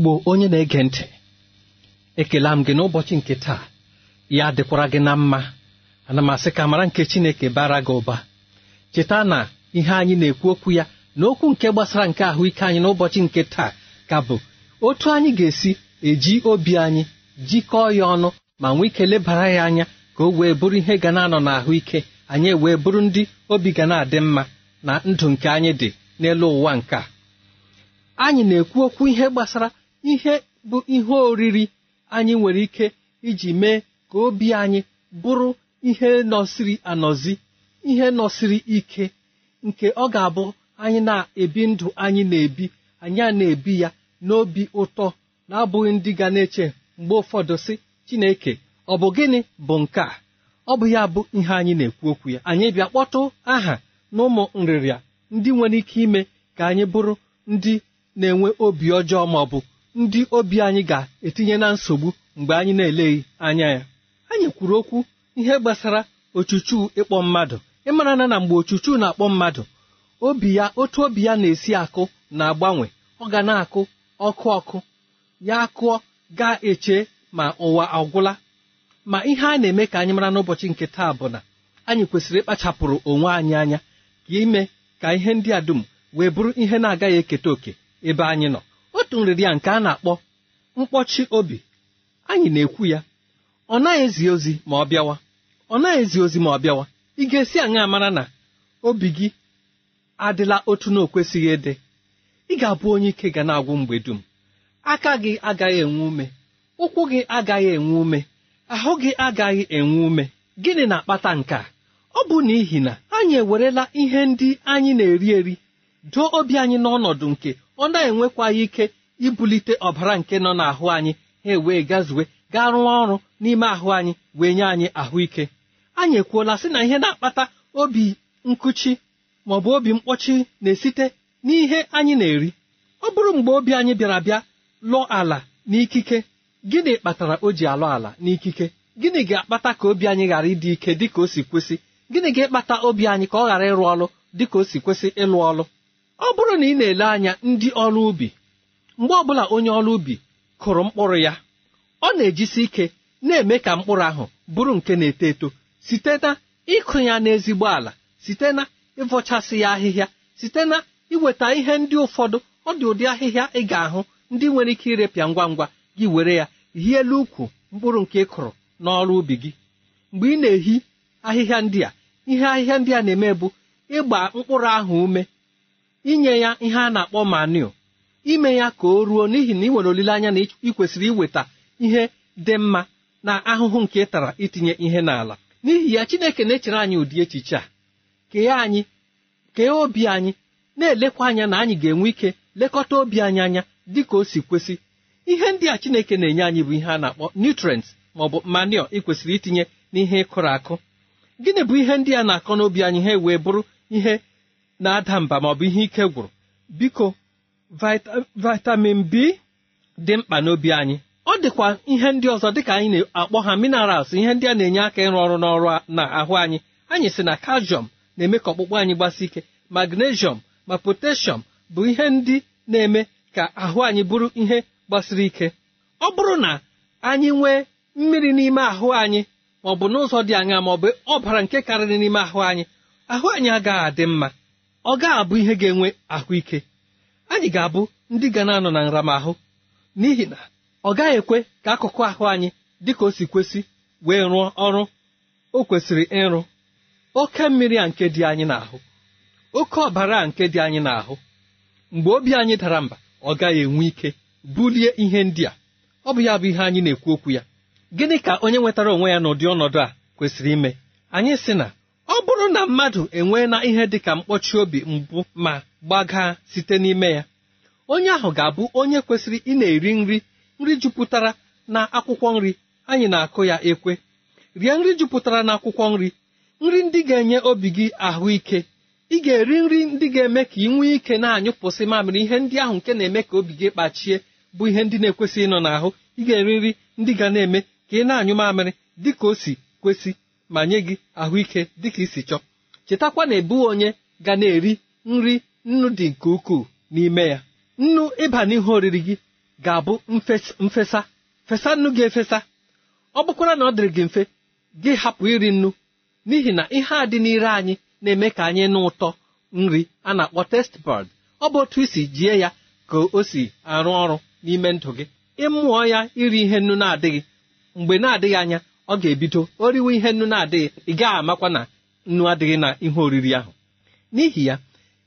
Igbo onye na-ege ntị ekela m gị n'ụbọchị nke taa. Ya dịkwara gị na mma. Ana m asị ka mara nke chineke bara gị ụba. Cheta na ihe anyị na-ekwu okwu ya na okwu nke gbasara nke ahụike anyị n'ụbọchị nke taa ka bụ otu anyị ga-esi eji obi anyị jikọọ ya ọnụ ma nwee ike lebara ya anya ka o wee bụrụ ihe ga na-anọ n'ahụike anyị wee bụrụ ndị obi ga na-adị mma na ndụ nke anyị dị n'elu ụwa nke anyị na-ekwu okwu ihe gbasara ihe bụ ihe oriri anyị nwere ike iji mee ka obi anyị bụrụ ihe nọsiri anọzi ihe nọsiri ike nke ọ ga-abụ anyị na-ebi ndụ anyị na-ebi anyị a na-ebi ya n'obi ụtọ na-abụghị ndị ga na-eche mgbe ụfọdụ sị Chineke ọ bụ gịnị bụ nke a? Ọ bụ ya bụ ihe anyị na-ekwu okwu ya. Anyị bịa kpọtụ aha na ụmụ nrịrịa ndị nwere ike ime ka anyị bụrụ ndị na-enwe obi ọjọọ ma ọ bụ ndị obi anyị ga-etinye na nsogbu mgbe anyị na-eleghị anya ya. Anyị kwuru okwu ihe gbasara ochuchu ịkpọ mmadụ. Ịmara na na mgbe ochuchu na-akpọ mmadụ obi ya otu obi ya na-esi akụ na-agbanwe. Ọ ga na-akụ ọkụ ọkụ ya akụọ ga-eche ma ụwa agwụla. Ma ihe a na-eme ka anyị mara n'ụbọchị nke taa bụ na anyị kwesịrị ịkpachapụrụ onwe anyị anya ka ime ka ihe ndị a dum wee bụrụ ihe na-agaghị eketa òkè ebe anyị nọ. Otu nrịrị nke a na-akpọ mkpọchi obi. Anyị na-ekwu ya ọ naghị ezi ozi ma ọ bịawa. Ọ naghị ezi ozi ma ọ bịawa. Ị ga-esi aṅa mara na obi gị adịla otu na okwesịghị ịdị. Ị ga-abụ onye ike ga na-agwụ mgbe dum. Aka gị agaghị enwe ume. Ụkwụ gị agaghị enwe ume. Ahụ gị agaghị enwe ume. Gịnị na-akpata nke a? Ọ bụ n'ihi na anyị ewerela ihe ndị anyị na-eri eri doo obi anyị n'ọnọdụ nke ọ na-enwekwaghị ike ibulite ọbara nke nọ n'ahụ anyị ha ewee gazue gaa rụọ ọrụ n'ime ahụ anyị wee nye anyị ahụike. Anyị ekwuola sị na ihe na-akpata obi nkụchi maọbụ obi mkpọchi na-esite n'ihe anyị na-eri. Ọ bụrụ mgbe obi anyị bịara bịa lụọ ala n'ikike gịnị kpatara o ji alụ ala n'ikike? Gịnị ga-akpata ka obi anyị ghara ịdị ike dị ka o si kwesị? Gịnị ga-ekpata obi anyị ka ọ ghara ịrụ ọrụ dị ka o si kwesị ịlụ ọrụ? Ọ bụrụ na ị na-ele anya ndị ọrụ ubi mgbe ọbụla onye ọrụ ubi kụrụ mkpụrụ ya ọ na-ejisi ike na-eme ka mkpụrụ ahụ bụrụ nke na-eto eto site na ịkụ ya n'ezigbo ala site na ịvọchasị ya ahịhịa site na iweta ihe ndị ụfọdụ ọ dị ụdị ahịhịa ị ga-ahụ ndị nwere ike irepịa ngwa ngwa gị were ya hielu ukwu mkpụrụ nke ị kụrụ n'ọrụ ubi gị. Mgbe ị na-ehi ahịhịa ndị a ihe ahịhịa ndị a na-eme bụ ịgba mkpụrụ ahụ ume inye ya ihe a na-akpọ manio ime ya ka o ruo n'ihi na ị nwere olileanya na ị kwesịrị iweta ihe dị mma na ahụhụ nke ị tara itinye ihe n'ala. N'ihi ya Chineke na-echere anyị ụdị echiche a. Kee anyị kee obi anyị na-elekwa anya na anyị ga-enwe ike lekọta obi anyị anya dị ka o si kwesị. Ihe ndị a Chineke na-enye anyị bụ ihe a na-akpọ nutrients ma ọ bụ manio ị kwesịrị itinye n'ihe ịkụrụ akụ. Gịnị bụ ihe ndị a na-akọ n'obi anyị? Ha wee bụrụ ihe na-ada mba maọbụ ihe ike gwụrụ. Biko vitamin b dị mkpa n'obi anyị. Ọ dịkwa ihe ndị ọzọ dịka anyị na-akpọ ha minerals ihe ndị a na-enye aka ịrụ ọrụ n'ọrụ na ahụ anyị. Anyị si na calcium na-eme ka ọkpụkpụ anyị gbasi ike. Magnesium ma potassium bụ ihe ndị na-eme ka ahụ anyị bụrụ ihe gbasiri ike. Ọ bụrụ na anyị nwee mmiri n'ime ahụ anyị maọbụ n'ụzọ dị anya maọbụ ọbara nke karịrị n'ime ahụ anyị ahụ anyị agaghị adị mma. Ọ gaghị abụ ihe ga-enwe ahụike anyị ga-abụ ndị ga na-anọ na nramahụ. N'ihi na ọ gaghị ekwe ka akụkụ ahụ anyị dị ka o si kwesị wee rụọ ọrụ. O kwesịrị ịrụ. Oke mmiri a nke dị anyị n'ahụ. Oke ọbara a nke dị anyị n'ahụ. Mgbe obi anyị dara mba ọ gaghị enwe ike bulie ihe ndị a. Ọ bụ ya bụ ihe anyị na-ekwu okwu ya. Gịnị ka onye nwetara onwe ya n'ụdị ọnọdụ a kwesịrị ime? Anyị sị na ọ bụrụ na mmadụ enwee na ihe dị ka mkpọchi obi mbụ ma gbagaa site n'ime ya. Onye ahụ ga-abụ onye kwesịrị ị na-eri nri nri jupụtara na akwụkwọ nri. Anyị na-akụ ya ekwe. Rie nri jupụtara na akwụkwọ nri. Nri ndị ga-enye obi gị ahụike. Ị ga-eri nri ndị ga-eme ka ị nwee ike na-anyụpụsị mamịrị ihe ndị ahụ nke na-eme ka obi gị kpachie bụ ihe ndị na-ekwesịghị ịnọ n'ahụ. Ị ga-eri nri ndị ga na-eme ka ị na-anyụ mamịrị dị ka o si kwesị ma nye gị ahụike dị ka isi chọọ. Chetakwa na ebu onye ga na-eri nri nnu dị nke ukwuu n'ime ya. Nnu ịba n'ihe oriri gị ga-abụ mfesa. Fesa nnu gị efesa. Ọ bụkwara na ọ dịrị gị mfe gị hapụ iri nnu. N'ihi na ihe a dị n'ire anyị na-eme ka anyị nụ ụtọ nri a na-akpọ test bud. Ọ bụ otu isi jie ya ka o si arụ ọrụ n'ime ndụ gị. Ịmụọ ya iri ihe nnu na-adịghị. Mgbe na-adịghị anya ọ ga-ebido. Oriwe ihe nnu na-adịghị ị gaghị amakwa na nnu adịghị na ihe oriri ahụ. N'ihi ya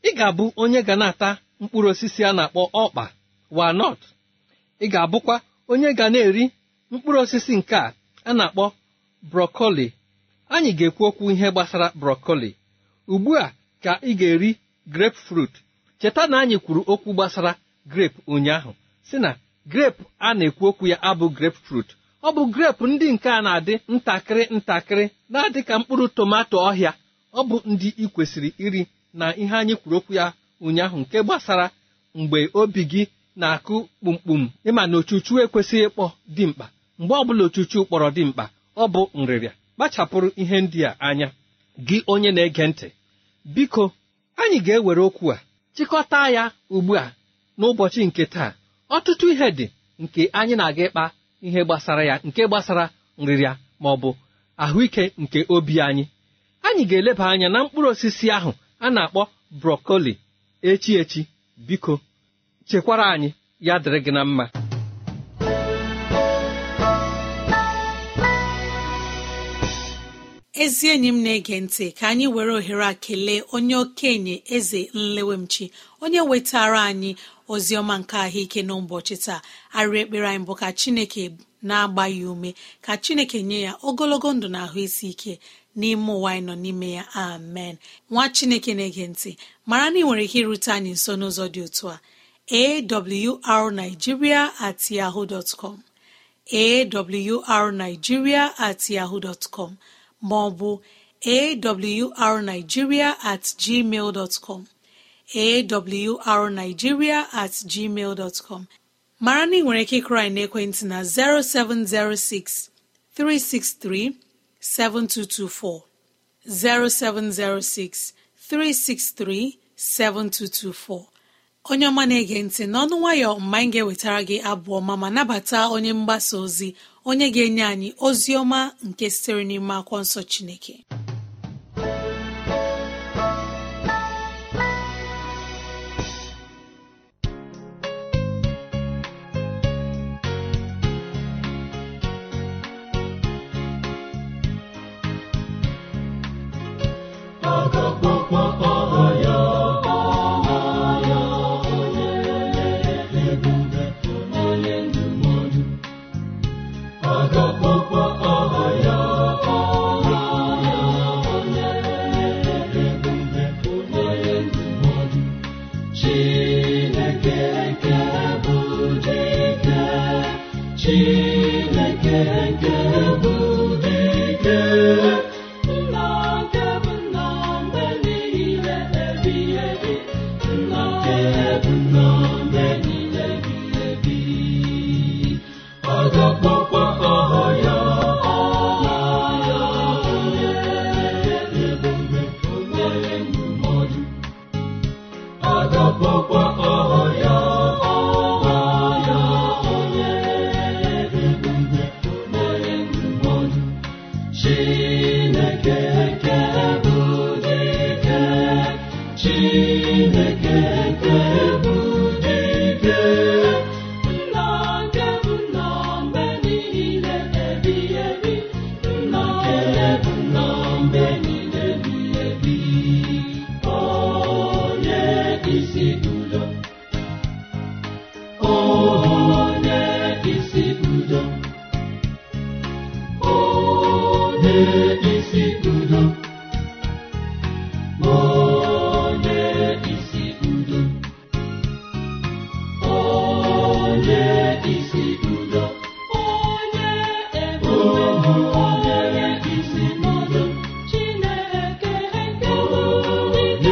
ị ga-abụ onye ga na-ata mkpụrụ osisi a na-akpọ ọkpa walnut ị ga-abụkwa onye ga na-eri mkpụrụ osisi nke a a na-akpọ brokoli anyị ga-ekwu okwu ihe gbasara brokoli ugbu a ka ị ga-eri grapefruit. Cheta na anyị kwuru okwu gbasara grape ụnyaahụ. Si na grape a na-ekwu okwu ya abụ grapefruit. Ọ bụ grape ndị nke a na-adị ntakịrị ntakịrị na-adị ka mkpụrụ tomato ọhịa. Ọ bụ ndị ị kwesịrị iri. Na ihe anyị kwuru okwu ya ụnyaahụ nke gbasara mgbe obi gị na-akụ kpumkpum ịma na ochuchu ekwesịghị ịkpọ dimkpa mgbe ọbụla ochuchu kpọrọ dimkpa ọ bụ nrịrịa. Kpachapụrụ ihe ndị a anya. Gị onye na-ege ntị biko anyị ga-ewere okwu a. Chịkọta ya ugbu a. N'ụbọchị nke taa ọtụtụ ihe dị nke anyị na-aga ịkpa ihe gbasara ya nke gbasara nrịrịa ma ọ bụ ahụike nke obi anyị. Anyị ga-eleba anya na mkpụrụ osisi ahụ a na-akpọ brokoli echi echi biko chekwara anyị ya dịrị gị na mma. Ezi enyi m na-ege ntị ka anyị were ohere a kelee onye okenye eze nlewemchi onye wetara anyị ozi ọma nke ahụike n'ụbọchị taa. Arịrị ekpere anyị bụ ka chineke na-agba ya ume ka chineke nye ya ogologo ndụ na ahụ isi ike. N'ime ụwa anyị nọ n'ime ya. Amen. Nwa chineke na-ege ntị mara na ị nwere ike irute anyị nso n'ụzọ dị otu a. Awrnigeria at yahoo dot com. Awrnigeria at yahoo dot com. Ma com. Awrnigeria at com. Mara na ị nwere ike ịkụrụ anyị n'ekwentị na 0706 363 7224 0706 363 7224 onye ọma na-ege ntị n'ọnụ nwayọ mgbe anyị ga-ewetara gị abụ ọma ma nabata onye mgbasa ozi onye ga-enye anyị ozi ọma nke sitere n'ime akwụkwọ nsọ Chineke.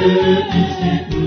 Chineke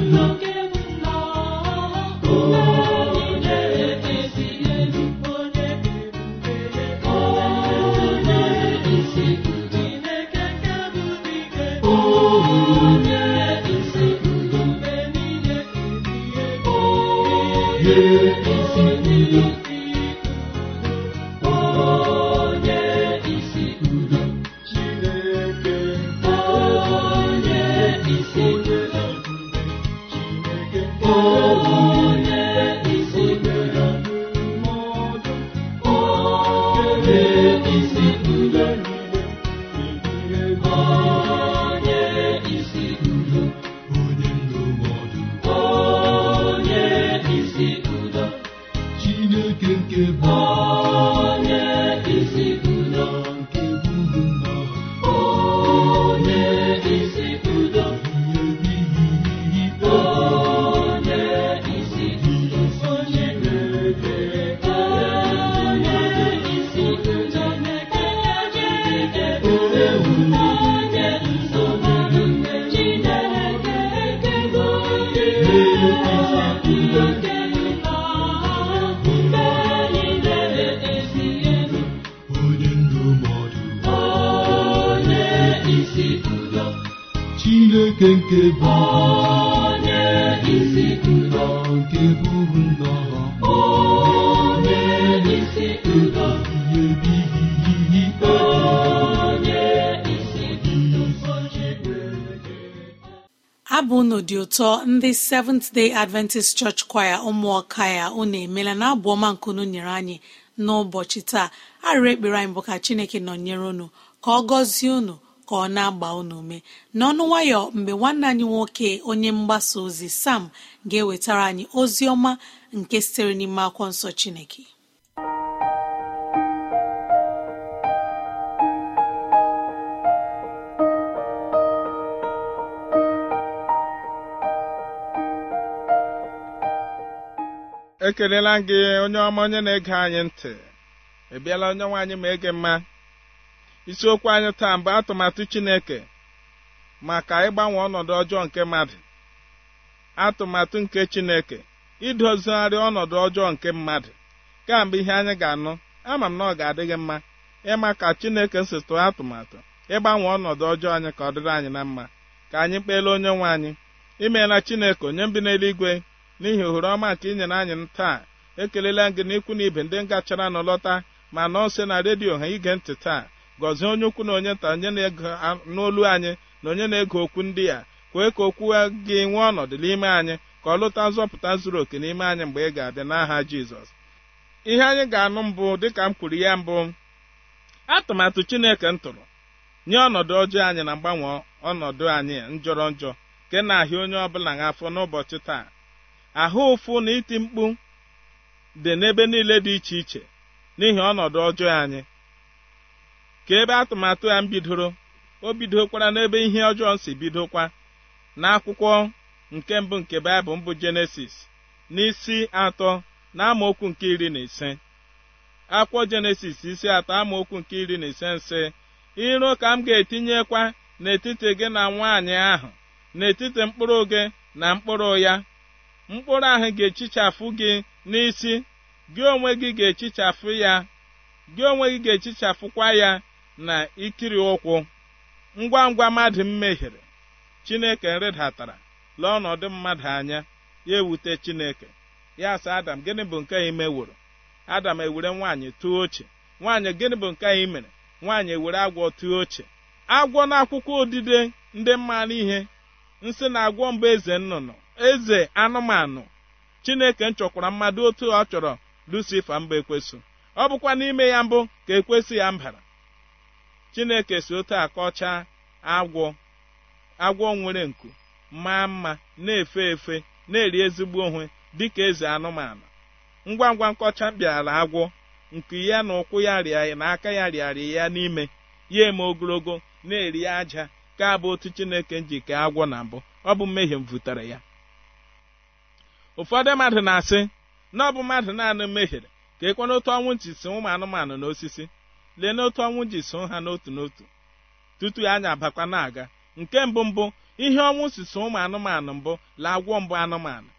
abụ unu dị ụtọ ndị Seventh Day Adventist Church Choir ụmụọka ya unu emela na abụ ọma nkunu nyere anyị n'ụbọchị taa. Arịrị ekpere anyị bụ ka Chineke nọnyere unu ka ọ gọzie unu ka ọ na-agba unu ume. N'ọnụ nwayọ mgbe nwanne anyị nwoke onye mgbasa ozi Sam ga-ewetara anyị ozi ọma nke sitere n'ime akwụkwọ nsọ Chineke. Ekelela gị onye ọma onye na-ege anyị ntị. Ị bịala onye nwaanyị ma ege mma. Isiokwu anyị taa bụ atụmatụ Chineke maka ịgbanwe ọnọdụ ọjọọ nke mmadụ. Atụmatụ nke chineke idozigharị ọnọdụ ọjọọ nke mmadụ. Kamgbe ihe anyị ga-anụ ama m na ọ ga-adịghị mma ịma ka chineke si tụọ atụmatụ ịgbanwe ọnọdụ ọjọọ anyị ka ọ dịrị anyị na mma. Ka anyị kpeela onye nwe anyị imeela chineke onye mbi n'eluigwe n'ihi ohere ọma nke i anyị taa. Ekelela gị n'ikwu na ibe ndị ngachara nọ lọta ma nọ nso na redio ha ige ntị taa. Gọzie onye ukwu na onye nta onye n'olu anyị na onye na-ege okwu ndị a. Kwee ka okwu gị nwee ọnọdụ n'ime anyị ka ọ lụta nzọpụta zuru oke n'ime anyị mgbe ị ga-abịa n'aha jizọs. Ihe anyị ga-anụ mbụ dịka m kwuru ya mbụ atụmatụ chineke m tụrụ nye ọnọdụ ọjọọ anyị na mgbanwe ọnọdụ anyị njọrọ njọ nke na-ahịa onye ọbụla n'afọ n'ụbọchị taa. Ahụ ụfụ na iti mkpu dị n'ebe niile dị iche iche n'ihi ọnọdụ ọjọọ anyị. Ka ebe atụmatụ ya m bidoro o bidokwara n'ebe ihe ọjọọ si bidokwa. N'akwụkwọ nke mbụ nke baịbụl mbụ jenesis n'isi atọ na amaokwu nke iri na ise. Akwụkwọ jenesis isi atọ amaokwu nke iri na ise nsị iro ka m ga-etinyekwa n'etiti gị na nwaanyị ahụ n'etiti mkpụrụ gị na mkpụrụ ya. Mkpụrụ ahụ ga-echichafụ gị n'isi gị onwe gị ga-echichafụ ya gị onwe gị ga-echichafụkwa ya na ikiri ụkwụ ngwa ngwa mmadụ mmehiere chineke nrịdatara lee ọnọdụ mmadụ anya ya ewute chineke. Ya sị adam gịnị bụ nke anyị meworo adam ewere nwaanyị tụọ oche. Nwaanyị gịnị bụ nke anyị mere? Nwaanyị ewere agwọ tụọ oche. Agwọ n'akwụkwọ odide ndị mmanụ ihe nsị na agwọ mbụ eze nnụnụ eze anụmanụ. Chineke nchọkwara mmadụ otu ọ chọrọ lucifa mba ekwesụ ọ bụkwa n'ime ya mbụ ka ekwesị ya mbara. Chineke si otu akọchaa agwọ agwọ nwere nku maa mma na-efe efe na-eri ezigbo onwe dịka eze anụmanụ. Ngwa ngwa nkọcha bịara agwọ nku ya na ụkwụ ya rịa na aka ya rịarị ya n'ime ya eme ogologo na-eri aja ka bụ otu chineke ji kee agwọ na mbụ. Ọ bụ mmehie m vutere ya. Ụfọdụ mmadụ na-asị na ọ bụ mmadụ naanị mehiere ka ekwe n'otu ọnwụ ji si ụmụ anụmanụ n'osisi. Lee n'otu ọnwụ ji so ha n'otu n'otu tutu anya abakwa na-aga. Nke mbụ mbụ ihe ọnwụ si so ụmụ anụmanụ mbụ la agwọ mbụ anụmanụ.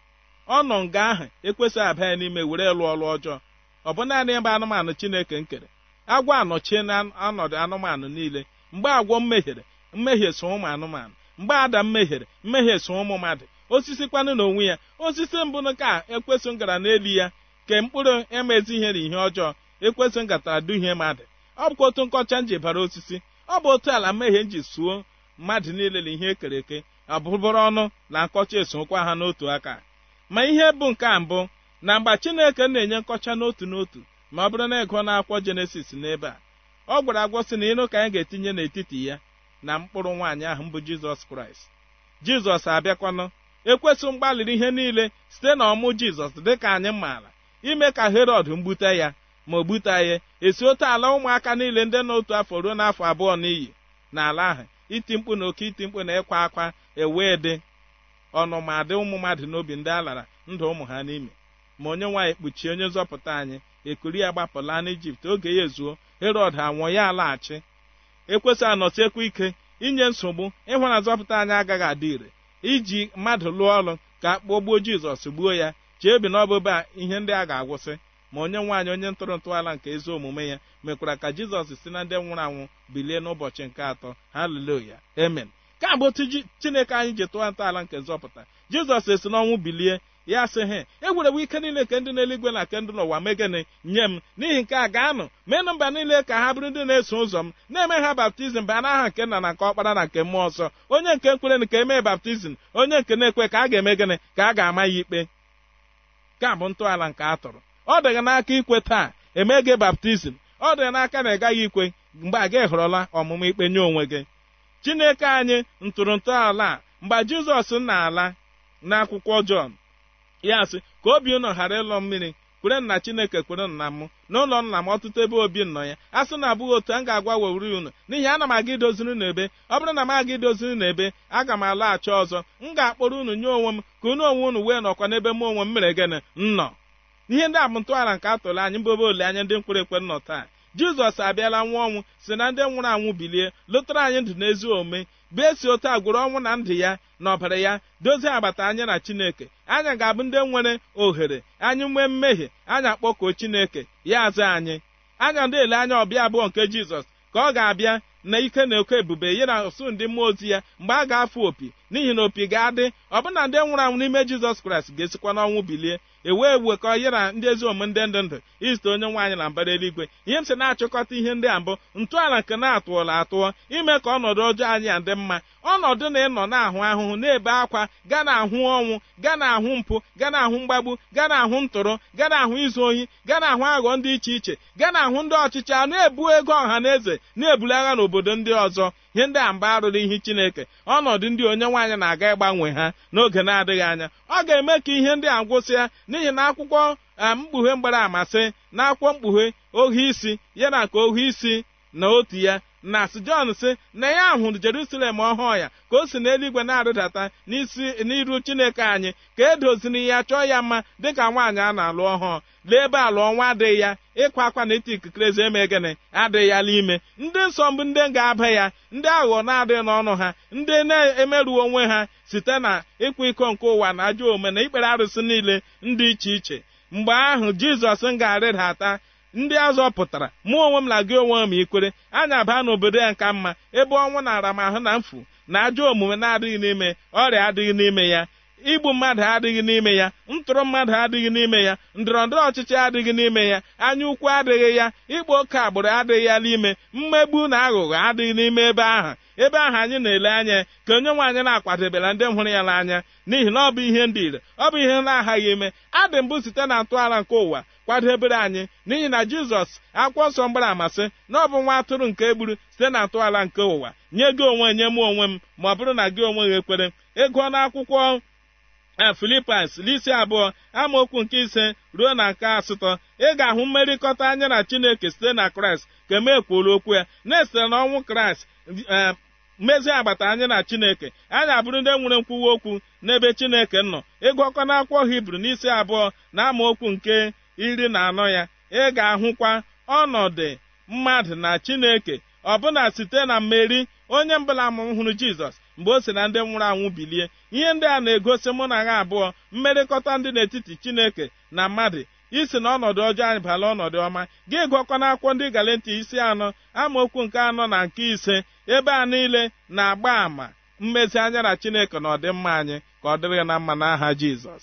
Ọ nọ nga ahụ ekwesịghị aba ya n'ime were lụọ ọrụ ọjọọ. Ọ bụ naanị ebe anụmanụ chineke nkere. Agwọ anọchie na ọnọdụ anụmanụ niile. Mgbe agwọ mmehiere mmehie so ụmụ anụmanụ. Mgbe ada mmehiere mmehie so ụmụ mmadụ. Osisi kwanụ n'onwe ya. Osisi mbụ ka ekwesị ngara n'elu ya. Ke mkpụrụ emezi ihe na ihe ọjọọ ekwesị ngatara duhie mmadụ. Ọ bụkwa otu nkọcha nji bara osisi. Ọ bụ otu ala mmehie nji suo mmadụ niile na ihe ekere eke abụbụrụ ọnụ na nkọcha esokwa ha n'otu aka. Ma ihe bụ nke a mbụ na mgbe chineke na-enye nkọcha n'otu n'otu ma ọ bụrụ na ego na-akwụkwọ jenesis n'ebe a ọ gwara agwọ sị na ịnụ ka anyị ga-etinye n'etiti ya na mkpụrụ nwaanyị ahụ mbụ jizọs kraịst. Jizọs abịakwanụ ekwesị mgbalịrị ihe niile site na ọmụ jizọs dịka anyị maara ime ka herọd mgbute ya. Ma o ya. Esi otu ala ụmụaka niile ndị n'otu afọ ruo n'afọ abụọ n'iyi n'ala ahụ iti mkpu na oke iti mkpu na ịkwa akwa ewee dị ọnụma dị ụmụ mmadụ n'obi ndị a lara ndụ ụmụ ha n'ime. Ma onye nwaanyị kpuchie onye nzọpụta anyị ekuri ya gbapụla n'ijipt. Oge ya ezuo herọd anwụọ ya alaghachi ekwesị anọsiekwa ike inye nsogbu ịhụ na nzọpụta anyị agaghị adị ire. Iji mmadụ lụọ ọrụ ka kpọgbuo jizọs gbuo ya chee bi n'ọbụba ihe ndị a ga-agwụsị. Ma onye nwaanyị onye ntụrụ ntọala nke ezi omume ya mekwara ka jizọs si na ndị nwụrụ anwụ bilie n'ụbọchị nke atọ. Haleluya amen. Ka bụ otu chineke anyị ji tụọ ntọala nke nzọpụta. Jizọs esi n'ọnwụ bilie ya sị he egwerewe ike niile nke ndị n'eluigwe na nke ndị n'ụwa megene nye m. N'ihi nke a ga-anụ menụ mba niile ka ha bụrụ ndị na-eso ụzọ m na-eme ha baptizim baa n'aha nke nna na nke ọkpara na nke mmụọ nsọ. Onye nke nkwere nke emee baptizim onye nke na-ekwe ka a ga-eme gịnị? Ka a ga-ama ya ikpe. Ka bụ ntọala nke a tụrụ. Ọ dịghị n'aka ikwe taa eme gị baptizim. Ọ dịghị n'aka na ị gaghị ikwe mgbe a gị hụrụla ọmụmụ ikpe nye onwe gị. Chineke anyị ntụrụ ntọala a mgbe jizọs na-ala n'akwụkwọ jọn ya sị ka obi unu ghara ịlọ mmiri kwere na chineke kwere nna m. N'ụlọ nna m ọtụtụ ebe obi nọ ya. A sị na abụghị otu a ga-agwa wewuri unu. N'ihi ana m aga idoziri unu ebe. Ọ bụrụ na m aga idoziri unu ebe aga m alaghachi ọzọ. M ga-akpọrọ unu nye onwe m ka unu onwe unu wee nọkwa n'ebe m onwe m mere gịnị? Nnọ ihe ndị a bụ ntọala nke a tụrụ anyị mbobe ole anya ndị nkwere ekwe nọ taa. Jizọs abịala nwụọ ọnwụ si na ndị nwụrụ anwụ bilie lụtara anyị ndụ n'ezi omume. Bụ esi otu a ọnwụ na ndụ ya na ọbara ya dozie agbata anya na chineke. Anya ga-abụ ndị nwere ohere anyị nwee mmehie anya kpọkuo chineke ya azụ anyị. Anya ndị ele anya ọbịa abụọ nke jizọs ka ọ ga-abịa na ike na oke ebube ya na ọsụ ndị mmụọ ozi ya mgbe a ga-afụ opi. N'ihi na opi ga-adị ọbụna ndị nwụrụ anwụ n'ime jizọs kraịst ga-esikwa n'ọnwụ bilie. Ewee ewekọ ya na ndị ezi omume ndị ndụ ndụ izute onye nwaanyị na mbara eluigwe. Ihe m si na-achịkọta ihe ndị a mbụ ntọala nke na-atụọla atụọ ime ka ọnọdụ ọjọọ anyị a dị mma. Ọnọdụ na ịnọ na-ahụ ahụhụ na-ebe akwa ga na-ahụ ọnwụ ga na-ahụ mpụ ga na-ahụ mgbagbu ga na-ahụ ntụrụ ga na-ahụ izu ohi ga na-ahụ aghọ ndị iche iche ga na-ahụ ndị ọchịchị a na-ebu ego ọha na eze na-ebuli agha n'obodo ndị ọzọ. Ihe ndị a mba arụrụ ihe chineke ọnọdụ ndị onye nwaanyị na-aga ịgbanwe ha n'oge na-adịghị anya. Ọ ga-eme ka ihe ndị a gwụsịa n'ihi na akwụkwọ mkpughe mgbara amasị na akwụkwọ mkpughe ohi isi ya na nke ohi isi na otu ya. Na sị Jọn sị na ya hụrụ Jerusalem ọhụụ ya ka o si n'eluigwe na-arịdata n'isi n'iru Chineke anyị ka edoziri ya chọọ ya mma dịka nwaanyị a na-alụ ọhụụ. Lee ebe alụ ọnwa adịghị ya ịkwa akwa na iti ikikere eme gịnị? Adịghị ya n'ime ndị nsọ mbụ ndị ga-aba ya ndị aghụghọ na-adịghị n'ọnụ ha ndị na-emeruo onwe ha site na ịkwa iko nke ụwa na ajọ omume na ikpere arụsị niile ndị iche iche. Mgbe ahụ jizọs ga-arịdata ndị azọpụtara mụ onwe m na gị onwe m ikwere anya baa n'obodo ya nka mma ebe ọnwụ na aramahụ na mfu na ajọ omume na-adịghị n'ime ọrịa adịghị n'ime ya igbu mmadụ adịghị n'ime ya ntụrụ mmadụ adịghị n'ime ya ndọrọ ndọrọ ọchịchị adịghị n'ime ya anya ukwu adịghị ya ịgba oke agbụrụ adịghị ya n'ime mmegbu na aghụghọ adịghị n'ime ebe ahụ. Ebe ahụ anyị na-ele anya ka onye nwe anyị na-akwadebela ndị hụrụ ya n'anya n'ihi na ọ bụ ihe ndị ire ọ bụ ihe na-aghaghị ime. Adị mbụ site na ntọala nke ụwa kwadebere anyị n'ihi na jizọs akwụkwọ nsọ mgbara amasị na ọ bụ nwa atụrụ nke egburu site na ntọala nke ụwa nye gị onwe nye m onwe m ma ọ bụrụ na gị onwe gị ekwere. Ego n'akwụkwọ na Filipas n'isi abụọ amaokwu nke ise ruo na nke asatọ ị ga-ahụ mmerịkọta anya na Chineke site na Kraịst ka eme ekwuola okwu ya. Na-esitere n'ọnwụ Kraịst mmezi agbata anya na Chineke. Anyị abụrụ ndị nwere nkwuwa okwu n'ebe Chineke nọ. Ịgụọkọ n'akwụkwọ Hibru n'isi abụọ na amaokwu nke iri na anọ ya ị ga-ahụkwa ọnọdụ mmadụ na Chineke ọbụna site na mmeri onye mbụla amụm hụrụ Jizọs mgbe o si na ndị nwụrụ anwụ bilie. Ihe ndị a na-egosi mụ na ha abụọ mmerịkọta ndị n'etiti chineke na mmadụ isi na ọnọdụ ọjọọ anyị bala ọnọdụ ọma. Gị gụọkọ n'akwụkwọ ndị galenti isi anọ amaokwu nke anọ na nke ise ebe a niile na-agba àmà mmezi anya na chineke na ọdịmma anyị ka ọ dịrị na mma n'aha jizọs.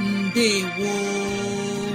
mbe woo